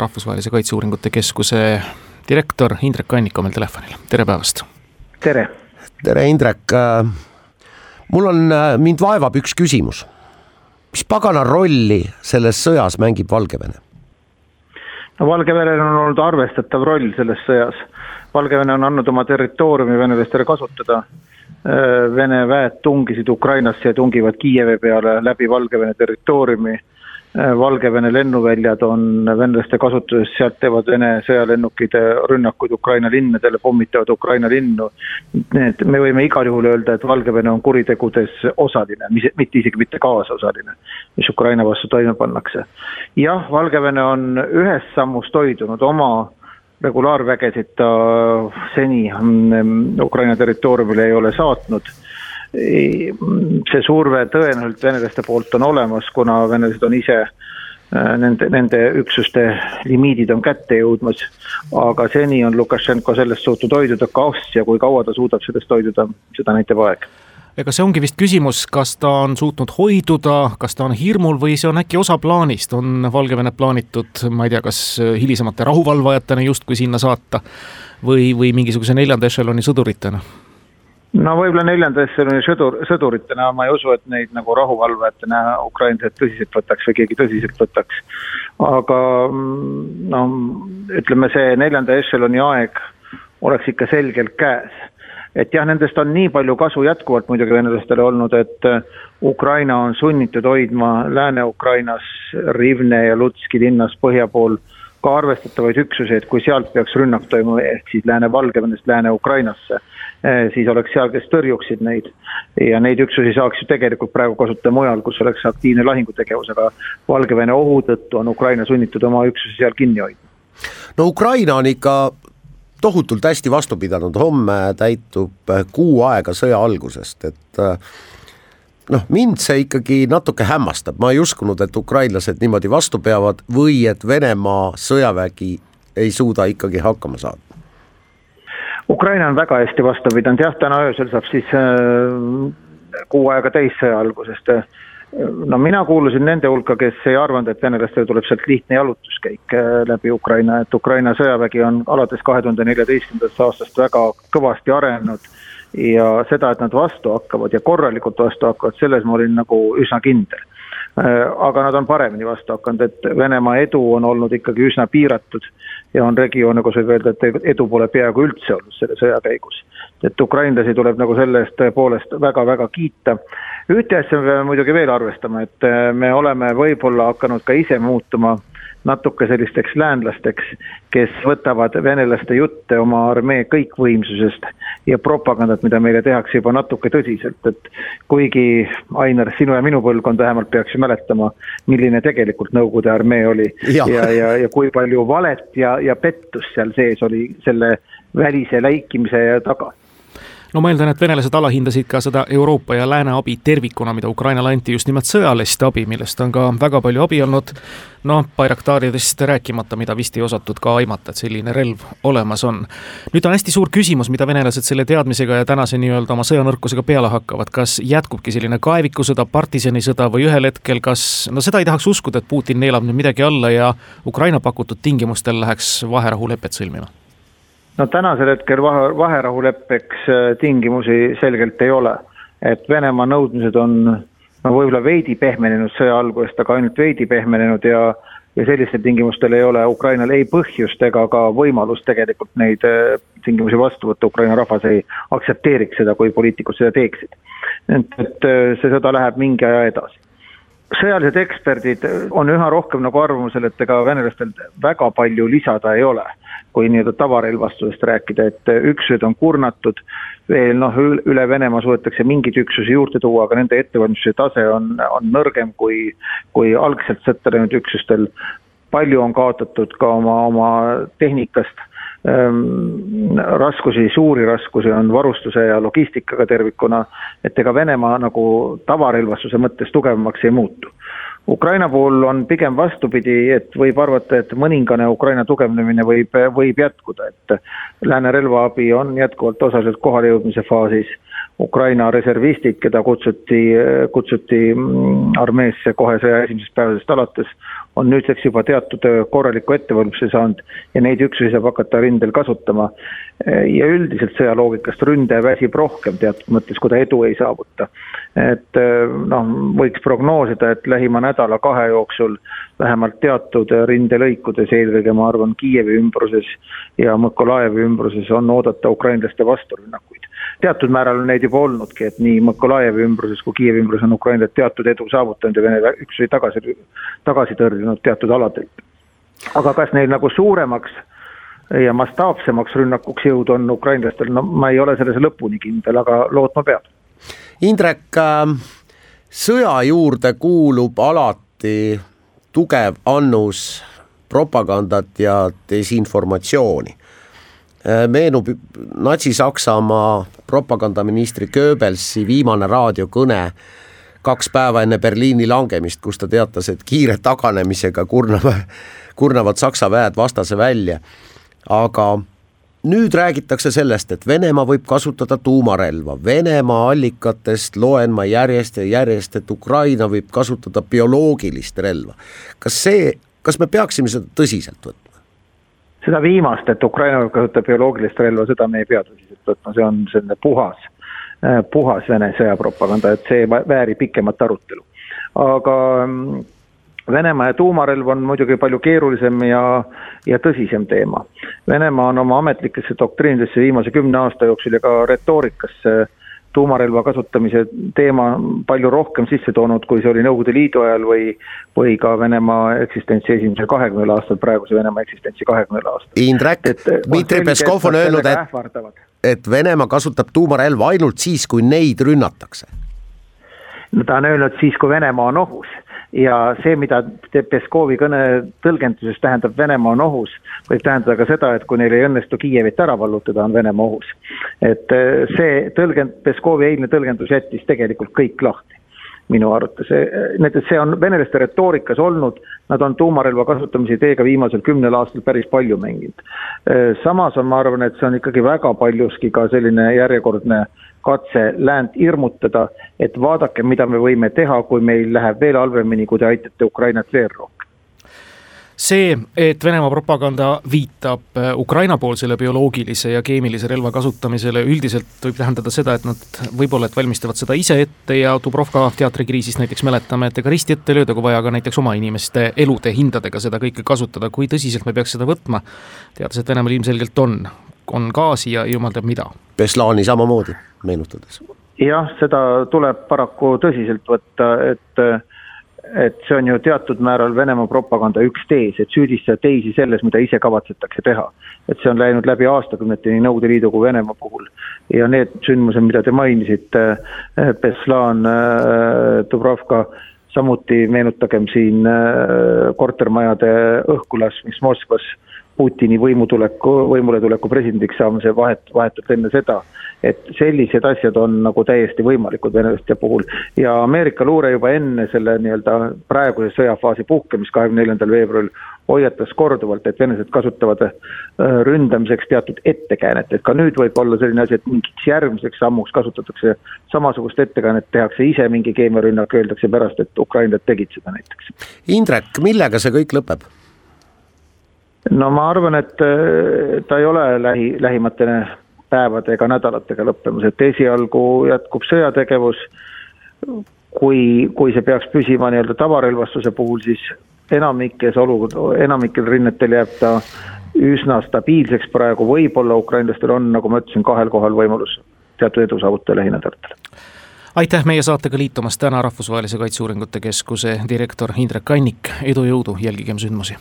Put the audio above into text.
Rahvusvahelise Kaitseuuringute Keskuse direktor Indrek Annik on meil telefonil, tere päevast! tere! tere, Indrek! mul on, mind vaevab üks küsimus. mis pagana rolli selles sõjas mängib Valgevene? no Valgevenel on olnud arvestatav roll selles sõjas. Valgevene on andnud oma territooriumi venelastele kasutada. Vene väed tungisid Ukrainasse ja tungivad Kiievi peale läbi Valgevene territooriumi Äh, Valgevene lennuväljad on venelaste kasutuses, sealt teevad Vene sõjalennukid rünnakuid Ukraina linnadele, pommitavad Ukraina linnu. Need, me võime igal juhul öelda, et Valgevene on kuritegudes osaline, mitte isegi mitte kaasosaline, mis Ukraina vastu toime pannakse. jah, Valgevene on ühes sammus toidunud oma regulaarvägesid ta seni mm, Ukraina territooriumile ei ole saatnud see surve tõenäoliselt venelaste poolt on olemas, kuna venelased on ise äh, nende, nende üksuste limiidid on kätte jõudmas. aga seni on Lukašenko sellest suutnud hoiduda, kas ja kui kaua ta suudab sellest hoiduda, seda näitab aeg. Ega see ongi vist küsimus, kas ta on suutnud hoiduda, kas ta on hirmul või see on äkki osa plaanist, on Valgevenet plaanitud, ma ei tea, kas hilisemate rahuvalvajatena justkui sinna saata või, või mingisuguse neljanda ešeloni sõduritena no võib-olla neljanda ešeloni sõdur, sõduritena ma ei usu, et neid nagu rahuvalvajatena ukrainlased tõsiselt võtaks või keegi tõsiselt võtaks. aga no ütleme, see neljanda ešeloni aeg oleks ikka selgelt käes. et jah, nendest on nii palju kasu jätkuvalt muidugi venelastele olnud, et Ukraina on sunnitud hoidma Lääne-Ukrainas Rivne ja Lutski linnas põhja pool ka arvestatavaid üksusi, et kui sealt peaks rünnak toimuma, ehk siis Lääne-Valgevenest Lääne-Ukrainasse Eh, siis oleks seal, kes tõrjuksid neid. ja neid üksusi saaks ju tegelikult praegu kasutada mujal, kus oleks aktiivne lahingutegevus, aga Valgevene ohu tõttu on Ukraina sunnitud oma üksusi seal kinni hoidma. no Ukraina on ikka tohutult hästi vastu pidanud, homme täitub kuu aega sõja algusest, et eh, noh, mind see ikkagi natuke hämmastab, ma ei uskunud, et ukrainlased niimoodi vastu peavad või et Venemaa sõjavägi ei suuda ikkagi hakkama saada. Ukraina on väga hästi vastu pidanud, jah, täna öösel saab siis äh, kuu aega täis sõja algusest. no mina kuulusin nende hulka, kes ei arvanud, et venelastel tuleb sealt lihtne jalutuskäik äh, läbi Ukraina, et Ukraina sõjavägi on alates kahe tuhande neljateistkümnendast aastast väga kõvasti arenenud ja seda, et nad vastu hakkavad ja korralikult vastu hakkavad, selles ma olin nagu üsna kindel äh, aga nad on paremini vastu hakanud, et Venemaa edu on olnud ikkagi üsna piiratud ja on regioone, kus võib öelda, et edu pole peaaegu üldse olnud selle sõja käigus. et ukrainlasi tuleb nagu selle eest tõepoolest väga-väga kiita. ühte asja me peame muidugi veel arvestama, et me oleme võib-olla hakanud ka ise muutuma natuke sellisteks läänlasteks, kes võtavad venelaste jutte oma armee kõikvõimsusest ja propagandat, mida meile tehakse juba natuke tõsiselt, et kuigi Ainar, sinu ja minu põlvkond vähemalt peaks ju mäletama, milline tegelikult Nõukogude armee oli ja, ja, ja, ja kui palju valet ja, ja pettust seal sees oli selle välise läikimise taga no ma eeldan, et venelased alahindasid ka seda Euroopa ja lääne abi tervikuna, mida Ukrainale anti, just nimelt sõjalist abi, millest on ka väga palju abi olnud. noh, Bayraktaridest rääkimata, mida vist ei osatud ka aimata, et selline relv olemas on. nüüd on hästi suur küsimus, mida venelased selle teadmisega ja tänase nii-öelda oma sõjanõrkusega peale hakkavad, kas jätkubki selline kaevikusõda, partisanisõda või ühel hetkel, kas, no seda ei tahaks uskuda, et Putin neelab nüüd midagi alla ja Ukraina pakutud tingimustel läheks vaherahulepet sõlmima no tänasel hetkel vahe, vaherahuleppeks äh, tingimusi selgelt ei ole. et Venemaa nõudmised on no võib-olla veidi pehmenenud sõja algusest, aga ainult veidi pehmenenud ja ja sellistel tingimustel ei ole Ukrainal ei põhjust ega ka võimalust tegelikult neid äh, tingimusi vastu võtta, Ukraina rahvas ei aktsepteeriks seda, kui poliitikud seda teeksid. et, et äh, see sõda läheb mingi aja edasi sõjalised eksperdid on üha rohkem nagu arvamusel, et ega venelastel väga palju lisada ei ole, kui nii-öelda tavarelvastusest rääkida, et üksused on kurnatud, veel noh, üle Venemaa suudetakse mingeid üksusi juurde tuua, aga nende ettevalmistuse tase on, on nõrgem kui, kui algselt sõtta läinud üksustel. Palju on kaotatud ka oma, oma tehnikast Ehm, raskusi, suuri raskusi on varustuse ja logistikaga tervikuna, et ega Venemaa nagu tavarelvastuse mõttes tugevamaks ei muutu. Ukraina puhul on pigem vastupidi, et võib arvata, et mõningane Ukraina tugevnemine võib, võib jätkuda, et lääne relvaabi on jätkuvalt osaliselt kohalejõudmise faasis. Ukraina reservistid, keda kutsuti, kutsuti mm, armeesse kohe sõja esimesest päevadest alates, on nüüdseks juba teatud korraliku ettevalmistuse saanud ja neid üksusi saab hakata rindel kasutama. ja üldiselt sõjaloogikast ründaja väsib rohkem teatud mõttes, kui ta edu ei saavuta. et noh, võiks prognoosida, et lähima nädala-kahe jooksul vähemalt teatud rindelõikudes, eelkõige ma arvan Kiievi ümbruses ja Mõkolajevi ümbruses on oodata ukrainlaste vasturünnakuid teatud määral on neid juba olnudki, et nii Mõkolajevi ümbruses kui Kiievi ümbruses on ukrainlased teatud edu saavutanud ja Vene üksusi tagasi, tagasi tõrjunud teatud aladelt. aga kas neil nagu suuremaks ja mastaapsemaks rünnakuks jõudu on ukrainlastel, no ma ei ole selles lõpuni kindel, aga lootma peab. Indrek, ähm, sõja juurde kuulub alati tugev annus propagandat ja desinformatsiooni meenub Natsi-Saksamaa propagandaministri Goebbelsi viimane raadiokõne kaks päeva enne Berliini langemist, kus ta teatas, et kiire taganemisega kurnava, kurnavad Saksa väed vastase välja. aga nüüd räägitakse sellest, et Venemaa võib kasutada tuumarelva, Venemaa allikatest loen ma järjest ja järjest, et Ukraina võib kasutada bioloogilist relva. kas see, kas me peaksime seda tõsiselt võtma? Seda viimast, et Ukraina kasutab bioloogilist relva, seda me ei pea tõsiselt võtma, see on selline puhas, äh, puhas Vene sõjapropaganda, et see väärib pikemat arutelu. aga mm, Venemaa ja tuumarelv on muidugi palju keerulisem ja, ja tõsisem teema. Venemaa on oma ametlikesse doktriinidesse viimase kümne aasta jooksul ja ka retoorikasse äh, tuumarelva kasutamise teema palju rohkem sisse toonud, kui see oli Nõukogude Liidu ajal või, või ka Venemaa eksistentsi esimesel kahekümnel aastal, praeguse Venemaa eksistentsi kahekümnel aastal. Indrek, Dmitri Peskov on öelnud, et, et Venemaa kasutab tuumarelva ainult siis, kui neid rünnatakse. no ta on öelnud siis, kui Venemaa on ohus ja see, mida Peskovi kõne tõlgenduses tähendab Venemaa on ohus, võib tähendada ka seda, et kui neil ei õnnestu Kiievit ära vallutada, on Venemaa ohus. et eh, see tõlgend-, Peskovi eilne tõlgendus jättis tegelikult kõik lahti minu arvates, näiteks see on venelaste retoorikas olnud, nad on tuumarelva kasutamise ideega viimasel kümnel aastal päris palju mänginud. Eh, samas on, ma arvan, et see on ikkagi väga paljuski ka selline järjekordne äh, katse läänt hirmutada, et vaadake, mida me võime teha, kui meil läheb veel halvemini, kui te aitate Ukrainat veel rohkem. See, et Venemaa propaganda viitab äh, Ukraina-poolsele bioloogilise ja keemilise relva kasutamisele, üldiselt võib tähendada seda, et nad võib-olla, et valmistavad seda ise ette ja Dubrovka teatrikriisist näiteks mäletame, et ega risti ette lööda, kui vaja ka näiteks oma inimeste elude hindadega seda kõike kasutada, kui tõsiselt me peaks seda võtma, teades, et Venemaal ilmselgelt on on gaasi ja jumal teab mida. Beslani samamoodi, meenutades. jah, seda tuleb paraku tõsiselt võtta, et et see on ju teatud määral Venemaa propaganda üks tees, et süüdistada teisi selles, mida ise kavatsetakse teha. et see on läinud läbi aastakümnete nii Nõukogude Liidu kui Venemaa puhul. ja need sündmused, mida te mainisite, Beslan, Dubrovka, samuti meenutagem siin kortermajade õhkulaskmist Moskvas Putini võimutuleku, võimuletuleku presidendiks saamise vahet, vahetult enne seda, et sellised asjad on nagu täiesti võimalikud venelaste puhul ja Ameerika luure juba enne selle nii-öelda praeguse sõjafaasi puhkemist kahekümne neljandal veebruaril hoiatas korduvalt, et venelased kasutavad äh, ründamiseks teatud ettekäänet, et ka nüüd võib olla selline asi, et mingiks järgmiseks sammuks kasutatakse samasugust ettekäänet, tehakse ise mingi keemiarünnak, öeldakse pärast, et ukrainlased tegid seda näiteks. Indrek, millega see kõik lõpeb? No ma arvan, et äh, ta ei ole lähi, lähimate päevade ega nädalatega lõppemas, et esialgu jätkub sõjategevus. kui, kui see peaks püsima nii-öelda tavarelvastuse puhul, siis enamikes olukord, enamikel rinnetel jääb ta üsna stabiilseks praegu, võib-olla ukrainlastel on, nagu ma ütlesin, kahel kohal võimalus teatud edu saavutada lähinädalatel. Aitäh meie saatega liitumast täna Rahvusvahelise Kaitseuuringute Keskuse direktor Indrek Kannik, edu, jõudu, jälgigem sündmusi